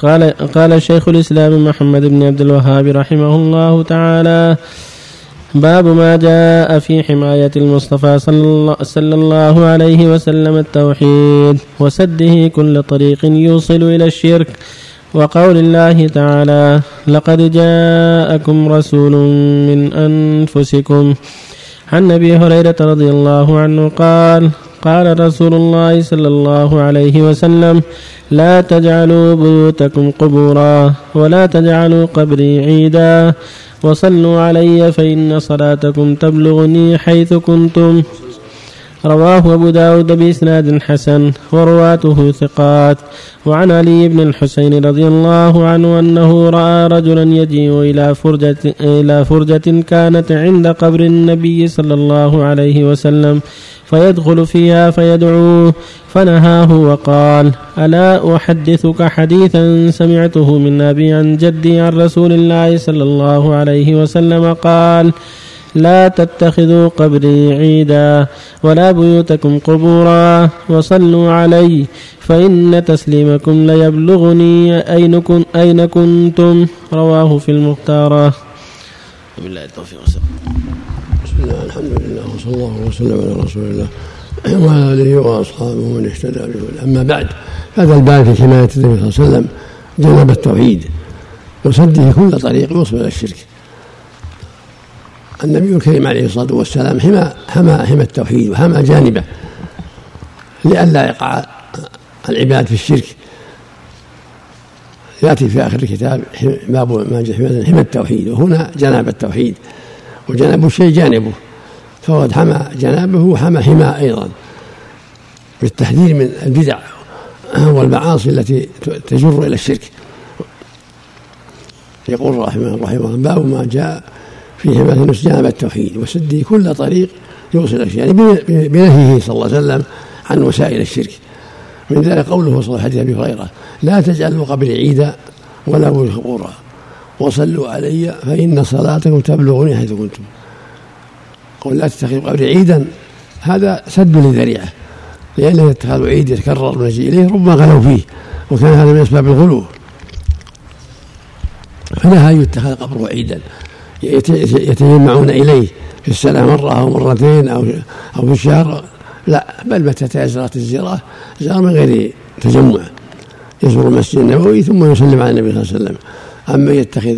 قال قال شيخ الإسلام محمد بن عبد الوهاب رحمه الله تعالى باب ما جاء في حماية المصطفى صلى الله عليه وسلم التوحيد وسده كل طريق يوصل إلى الشرك وقول الله تعالى لقد جاءكم رسول من أنفسكم عن أبي هريرة رضي الله عنه قال قال رسول الله صلى الله عليه وسلم لا تجعلوا بيوتكم قبورا ولا تجعلوا قبري عيدا. وصلوا علي فإن صلاتكم تبلغني حيث كنتم. رواه أبو داود بإسناد حسن ورواته ثقات. وعن علي بن الحسين رضي الله عنه أنه رأى رجلا يجيء إلى فرجة, إلى فرجة كانت عند قبر النبي صلى الله عليه وسلم فيدخل فيها فيدعوه فنهاه وقال ألا أحدثك حديثا سمعته من أبي عن جدي عن رسول الله صلى الله عليه وسلم؟ قال لا تتخذوا قبري عيدا ولا بيوتكم قبورا وصلوا علي فإن تسليمكم ليبلغني أين, كن أين كنتم؟ رواه في المختارة. بالله التوفيق بسم الله الحمد لله وصلى الله وسلم على رسول الله وعلى آله وأصحابه ومن اهتدى به. أما بعد هذا الباب في حماية النبي صلى الله عليه وسلم جنب التوحيد وسده كل طريق يوصل إلى الشرك. النبي الكريم عليه الصلاة والسلام حمى حمى حمى التوحيد وحمى جانبه. لئلا يقع العباد في الشرك. يأتي في آخر الكتاب باب ما جاء حمى التوحيد. وهنا جناب التوحيد. وجنب الشيء جانبه. فقد حمى جنابه وحمى حماه أيضا. بالتحذير من البدع والمعاصي التي تجر إلى الشرك. يقول رحمه الله باب ما جاء في حماية النفس جانب التوحيد وسد كل طريق يوصل إلى يعني بنهيه صلى الله عليه وسلم عن وسائل الشرك. من ذلك قوله صلى الله عليه هريرة لا تجعلوا قبري عيدا ولا قبورا وصلوا علي فإن صلاتكم تبلغني حيث كنتم. قول لا تتخذوا قبري عيدا هذا سد للذريعة. لأن اتخاذ عيد يتكرر ونجي إليه ربما غلوا فيه وكان هذا من أسباب الغلو. فنهى يتخذ قبره عيدا. يتجمعون إليه في السنة مرة أو مرتين أو أو في الشهر. لا بل متى تيسرت الزيارة زار من غير تجمع. يزور المسجد النبوي ثم يسلم على النبي صلى الله عليه وسلم. أما يتخذ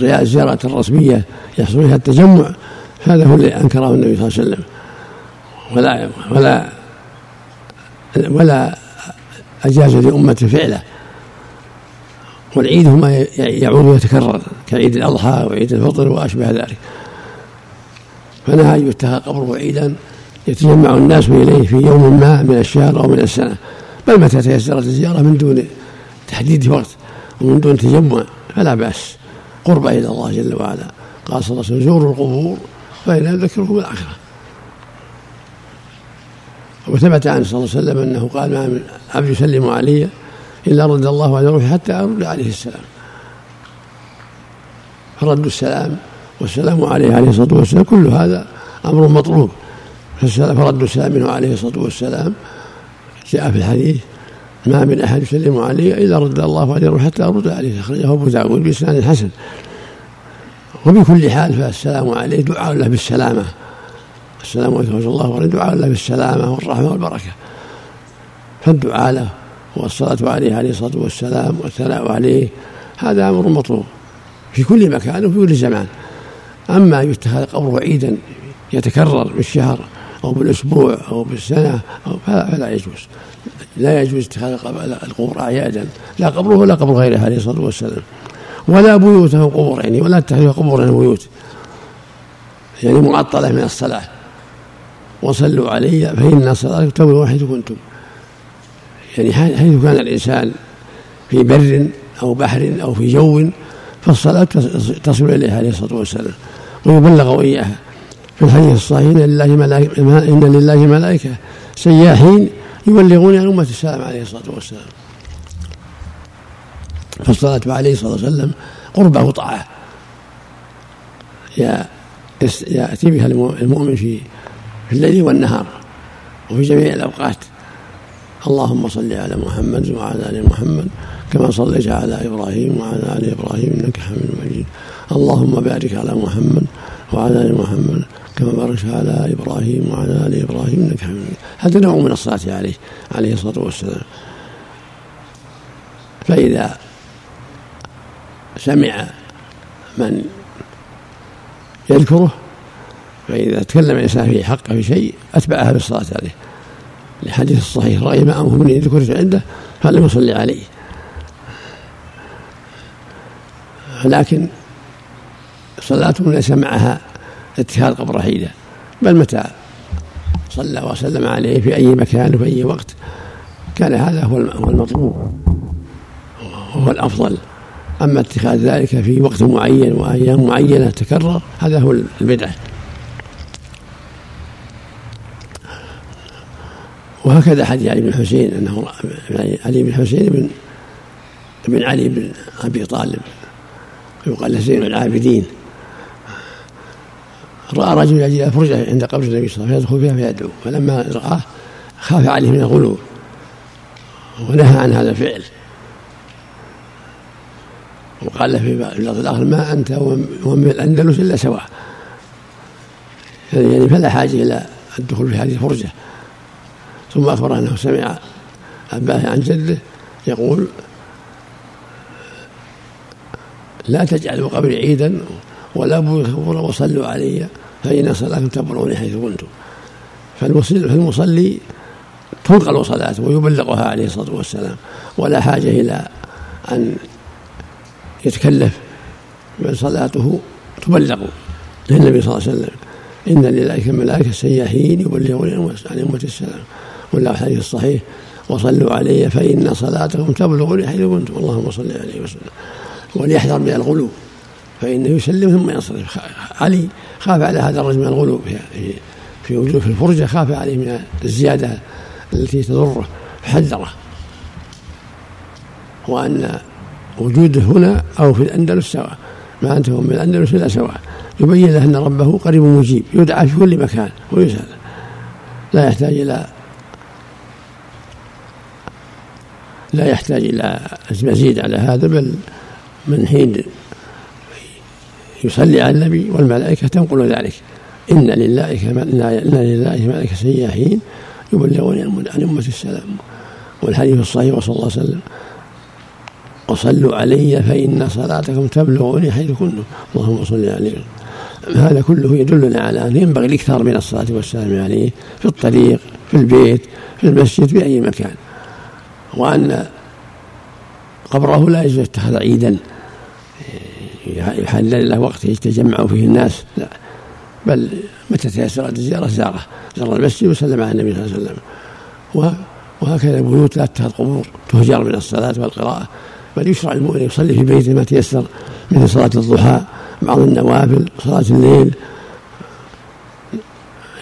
زيارة رسمية يحصل فيها التجمع هذا هو اللي أنكره النبي صلى الله عليه وسلم. ولا ولا ولا أجاز لأمته فعله. والعيد هو ما يعود ويتكرر كعيد الأضحى وعيد الفطر وأشبه ذلك. فنهى أن يتخذ قبره عيدا يتجمع الناس إليه في يوم ما من الشهر أو من السنة. بل متى تيسرت الزيارة؟ من دون تحديد وقت ومن دون تجمع. فلا بأس. قرب إلى الله جل وعلا. قال صلى الله عليه وسلم زوروا القبور فإن ذكركم الآخرة وثبت عنه صلى الله عليه وسلم أنه قال ما من عبد يسلم علي إلا رد الله على روحي حتى أرد عليه السلام. فرد السلام والسلام عليه عليه الصلاة والسلام كل هذا أمر مطلوب. فرد السلام منه عليه الصلاة والسلام. جاء في الحديث ما من أحد يسلم علي إلا رد الله عليه حتى أرد عليه. أخرجه أبو داود بإسناد حسن. وبكل حال فالسلام عليه دعاء له بالسلامة. السلام عليكم ورحمة الله وبركاته. دعاء له بالسلامة والرحمة والبركة. فالدعاء له والصلاة عليه عليه الصلاة والسلام والثناء عليه. هذا أمر مطلوب في كل مكان وفي كل زمان. أما يتخذ قبره عيدا يتكرر بالشهر أو بالأسبوع أو بالسنة أو فلا يجوز. لا يجوز اتخاذ القبور أعيادا. لا قبره ولا قبر غيره عليه الصلاة والسلام. ولا بيوتهم قبور يعني ولا تتخذوا قبورا بيوت. يعني معطلة من الصلاة. وصلوا علي فإن صلاتكم تبلغ حيث كنتم. يعني حيث كان الإنسان في بر أو بحر أو في جو فالصلاة تصل إليه عليه الصلاة والسلام ويبلغ إياها في الحديث الصحيح إن لله ملائكة إن لله ملائكة سياحين يبلغون عن أمة السلام عليه الصلاة والسلام. فالصلاة عليه الصلاة والسلام قربة وطاعة يأتي بها المؤمن في في الليل والنهار وفي جميع الأوقات. اللهم صل على محمد وعلى آل محمد كما صليت على إبراهيم وعلى آل إبراهيم إنك حميد مجيد. اللهم بارك على محمد وعلى آل محمد كما باركت على إبراهيم وعلى آل إبراهيم إنك حميد. مجيد هذا نوع من الصلاة عليه عليه الصلاة والسلام. فإذا سمع من يذكره فإذا تكلم الإنسان في حقه في شيء أتبعها بالصلاة عليه. الحديث الصحيح. رأي ما أمر من يذكر عنده فلم يصلي عليه. لكن صلاته ليس معها اتخاذ قبر حيدة بل متى صلى وسلم عليه في أي مكان وفي أي وقت كان هذا هو المطلوب وهو الأفضل. أما اتخاذ ذلك في وقت معين وأيام معينة تكرر هذا هو البدعة وهكذا حديث علي بن الحسين أنه علي بن الحسين بن بن علي بن أبي طالب. يقال له زين العابدين. رأى رجل يجي فرجة عند قبر النبي صلى الله عليه وسلم فيدخل فيها فيدعو. فلما رآه خاف عليه من الغلو ونهى عن هذا الفعل. وقال له في اللفظ الآخر ما أنت ومن الأندلس إلا سواء يعني فلا حاجة إلى الدخول في هذه الفرجة. ثم أخبر أنه سمع أباه عن جده يقول لا تجعلوا قبري عيدا ولا بيوت وصلوا علي فإن صلاتكم تبروني حيث كنتم فالمصلي تنقل صلاته ويبلغها عليه الصلاة والسلام ولا حاجة إلى أن يتكلف بل صلاته تبلغ للنبي صلى الله عليه وسلم. إن لله ملائكة سياحين يبلغون عن أمة السلام. الحديث الصحيح وصلوا علي فإن صلاتكم تبلغني حيث كنتم اللهم صل عليه وسلم. وليحذر من الغلو فإنه يسلم ثم ينصرف علي خاف على هذا الرجل من الغلو في في وجوه في الفرجة خاف عليه من الزيادة التي تضره فحذره وأن وجوده هنا أو في الأندلس سواء ما أنتم من الأندلس إلا سواء. يبين له أن ربه قريب مجيب يدعى في كل مكان ويسأل. لا يحتاج إلى لا يحتاج إلى مزيد على هذا بل من حين يصلي على النبي والملائكة تنقل ذلك. إن لله إن لله ملائكة سياحين يبلغون عن أمة السلام. والحديث الصحيح صلى الله عليه وسلم وصلوا علي فإن صلاتكم تبلغني حيث كنتم. اللهم صل عليه هذا كله يدلنا على أن ينبغي الإكثار من الصلاة والسلام عليه في الطريق في البيت في المسجد في أي مكان. وأن قبره لا يجوز يتخذ عيدا يحلل له وقت يتجمع فيه الناس. لا بل متى تيسرت الزيارة زاره زار المسجد وسلم على النبي صلى الله عليه وسلم. وهكذا البيوت لا تتخذ قبور تهجر من الصلاة والقراءة. بل يشرع المؤمن يصلي في بيته ما تيسر مثل صلاة الضحى بعض النوافل صلاة الليل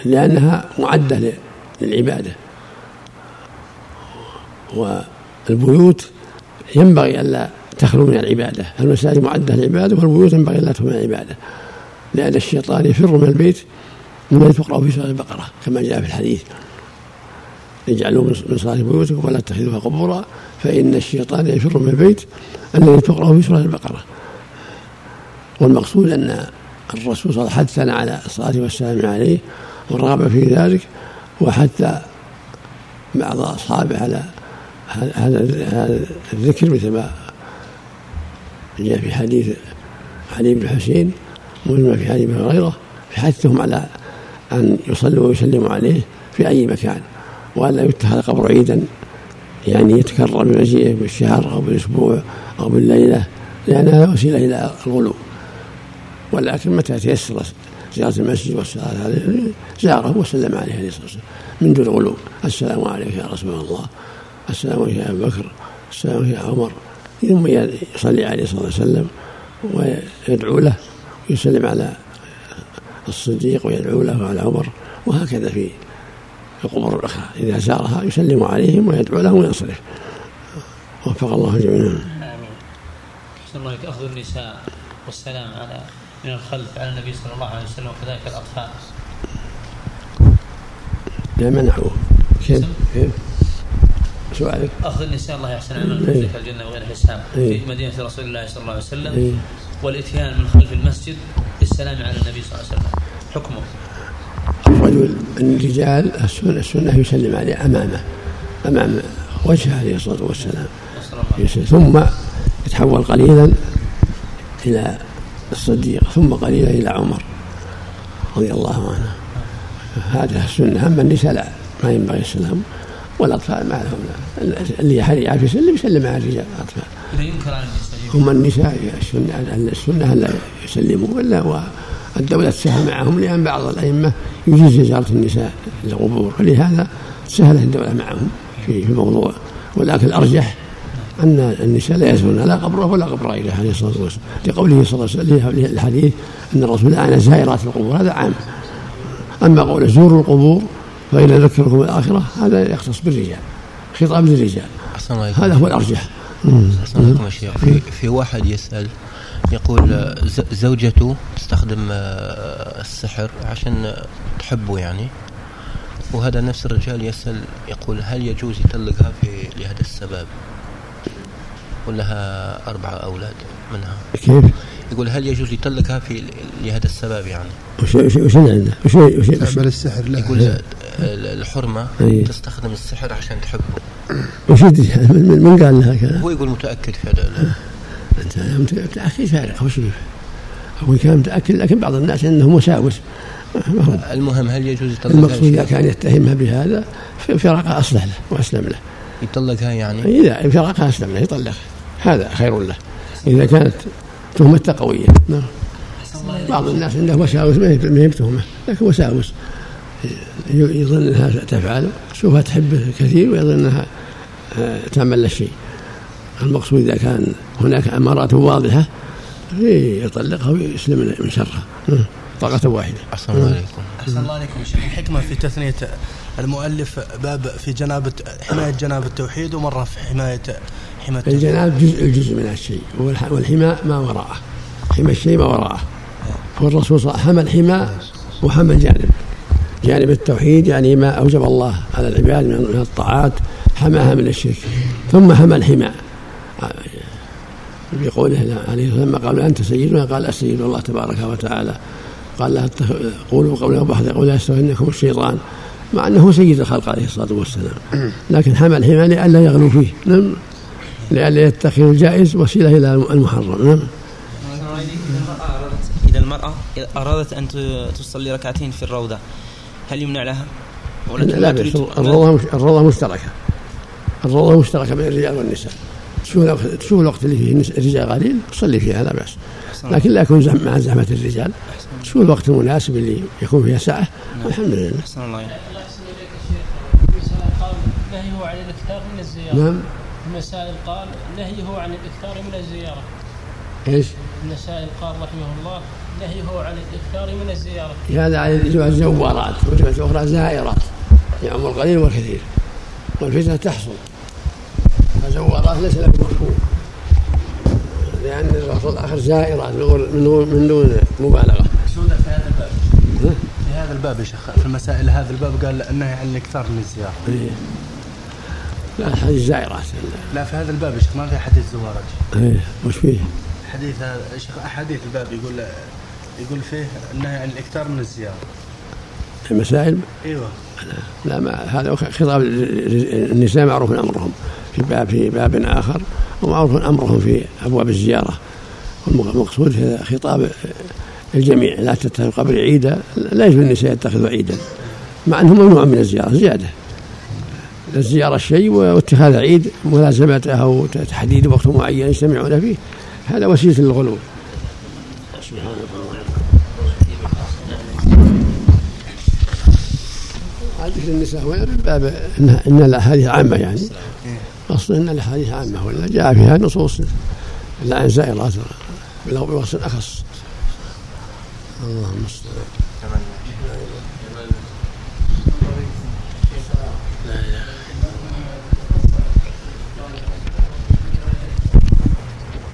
لأنها معدة للعبادة. والبيوت ينبغي ألا تخلو من العبادة. المساجد معدة للعبادة والبيوت ينبغي ألا تخلو من العبادة. لأن الشيطان يفر من البيت مما تقرأ في سورة البقرة كما جاء في الحديث. اجعلوا من صلاة بيوتكم ولا تتخذوها قبورا فإن الشيطان يفر من البيت الذي تقرأ في سورة البقرة. والمقصود أن الرسول صلى الله عليه وسلم حثنا على الصلاة والسلام عليه ورغب في ذلك وحتى بعض أصحابه على هذا الذكر مثل ما جاء في حديث علي بن حسين مجمع في حديث هريره في حثهم على أن يصلوا ويسلموا عليه في أي مكان والا يتخذ قبر عيدا يعني يتكرر بمجيئه بالشهر أو بالأسبوع أو بالليلة لانها وسيلة إلى الغلو. ولكن متى تيسر زيارة المسجد والصلاة عليه زاره وسلم عليه عليه الصلاة والسلام من دون غلو. السلام عليك يا رسول الله. السلام عليك يا أبو بكر. السلام عليك يا عمر. ثم يصلي عليه صلى الله عليه وسلم ويدعو له ويسلم على الصديق ويدعو له وعلى عمر وهكذا في القبور الأخرى. إذا زارها يسلم عليهم ويدعو لهم وينصرف. وفق الله جميعا. الله أخذ النساء والسلام على من الخلف على النبي صلى الله عليه وسلم وكذلك الأطفال. لا منعوه كيف؟ كيف؟ سؤالك اخذ النساء الله يحسن عملك إيه. الجنة وغير حساب. إيه. في مدينة رسول الله صلى الله عليه وسلم. إيه. والإتيان من خلف المسجد بالسلام على النبي صلى الله عليه وسلم. حكمه. الرجل الرجال السنة, السنة يسلم عليه أمامه. أمام وجهه عليه الصلاة والسلام. يسلم. ثم يتحول قليلا إلى الصديق ثم قليلا إلى عمر رضي الله عنه. هذا السنة. أما النساء لا ما ينبغي السلام. والأطفال ما لهم. لا. اللي يعرف يسلم يسلم على الرجال الأطفال إذا ينكر هم النساء السنة السنة لا يسلموا ولا والدولة تسهل معهم لأن بعض الأئمة يجيز زيارة النساء للقبور. فلهذا سهلت الدولة معهم في في الموضوع. ولكن الأرجح أن النساء لا يزورن لا قبره ولا قبر غيره عليه الصلاة والسلام. لقوله صلى الله عليه وسلم الحديث أن الرسول لعن زائرات القبور هذا عام. أما قول زوروا القبور فإن ذكركم الآخرة هذا يختص بالرجال خطاب للرجال. أحسن الله هذا هو الأرجح. أحسن الله عليكم يا شيخ. في, في واحد يسأل يقول ز- زوجته تستخدم آه، السحر عشان تحبه يعني. وهذا نفس الرجال يسأل يقول هل يجوز يطلقها في لهذا السبب؟ ولها أربعة أولاد منها. كيف؟ يقول هل يجوز يطلقها في لهذا السبب يعني؟ وش وش وش عنده؟ وش وش السحر لا يقول الحرمة إيه. تستخدم السحر عشان تحبه. وش من, قال لها كذا؟ هو يقول متأكد في هذا أنت متأكد؟ فارقه وش هو كان متأكد لكن بعض الناس إنه مساوس. المهم هل يجوز يطلقها المقصود إذا؟ كان يتهمها بهذا فراقها أصلح له وأسلم له. يطلقها يعني؟ إذا فراقها أسلم له يطلقها هذا خير له. إذا كانت تهمته قويه نعم. بعض الناس عنده وساوس ما هي بتهمه لكن وساوس يظن أنها تفعل شوفها تحبه كثير ويظن أنها آه، تعمل له شيء. المقصود إذا كان هناك أمارات واضحة يطلقها ويسلم من شرها. نعم. طلقه واحدة. أحسن الله عليكم. أحسن الله عليكم شيخ. الحكمة في تثنية المؤلف باب في جنابة حماية جناب التوحيد ومرة في حماية حماية الجناب جزء الجزء من الشيء. والح- والحماء ما وراءه. حمى الشيء ما وراءه. والرسول صلى الله عليه وسلم حمى الحمى وحمى الجانب. جانب التوحيد يعني ما أوجب الله على العباد من الطاعات حماها من الشرك ثم حمى الحمى. بقوله عليه الصلاة والسلام قال أنت سيدنا قال السيد الله تبارك وتعالى. قال لا قولوا قولا واحدا قول لا يستغنكم الشيطان مع أنه سيد الخلق عليه الصلاة والسلام. لكن حمى الحمى لئلا يغلو فيه نعم لئلا يتخذ الجائز وسيلة إلى المحرم نعم. إذا المرأة أرادت أن تصلي ركعتين في الروضة هل يمنع لها؟ ولكن لا تريد- بأس. الروضة مش- الروضة مشتركة. الروضة مشتركة بين الرجال والنساء. تشوف الوقت تشوف الوقت اللي فيه الرجال قليل تصلي فيها لا بأس. لكن لا يكون زحم مع زحمة الرجال. تشوف الوقت المناسب اللي يكون فيها ساعة. والحمد لله. أحسن الله. المسائل نهيه عن الاكثار من الزيارة نعم. المسائل قال نهيه عن الإكثار من الزيارة. إيش؟ النسائي قال رحمه الله نهيه عن الاكثار من الزيارة. هذا على الرجوع زوارات وجهة أخرى زائرات يعم القليل والكثير والفتنة تحصل. فزوارات ليس له مفهوم. لأن الرسول الآخر زائرات من دون- من دون مبالغة. سودة في هذا الباب. في هذا الباب يا شيخ في المسائل هذا الباب قال النهي عن الإكثار من الزيارة. إيه. لا حديث زائرات. لا في هذا الباب يا شيخ ما في حديث زوارج إيه. وش فيه؟ حديث هذا يا شيخ أحاديث الباب يقول يقول فيه النهي عن الإكثار من الزيارة. المسائل؟ إيوه. لا ما هذا خطاب النساء معروف أمرهم في باب في باب آخر ومعروف أمرهم في أبواب الزيارة. والمقصود هذا خطاب الجميع لا تتخذ قبر عيدا لا يجوز النساء يتخذوا عيدا مع انه ممنوع من الزيارة زيادة. الزيارة شيء واتخاذ عيد ملازمته أو تحديد وقت معين يجتمعون فيه هذا وسيلة للغلو. حديث النساء وين من باب إن الاحاديث عامة يعني. أصلا إن الاحاديث عامة ولا جاء فيها نصوص لا عن زائرات بوصف أخص. اللهم المستعان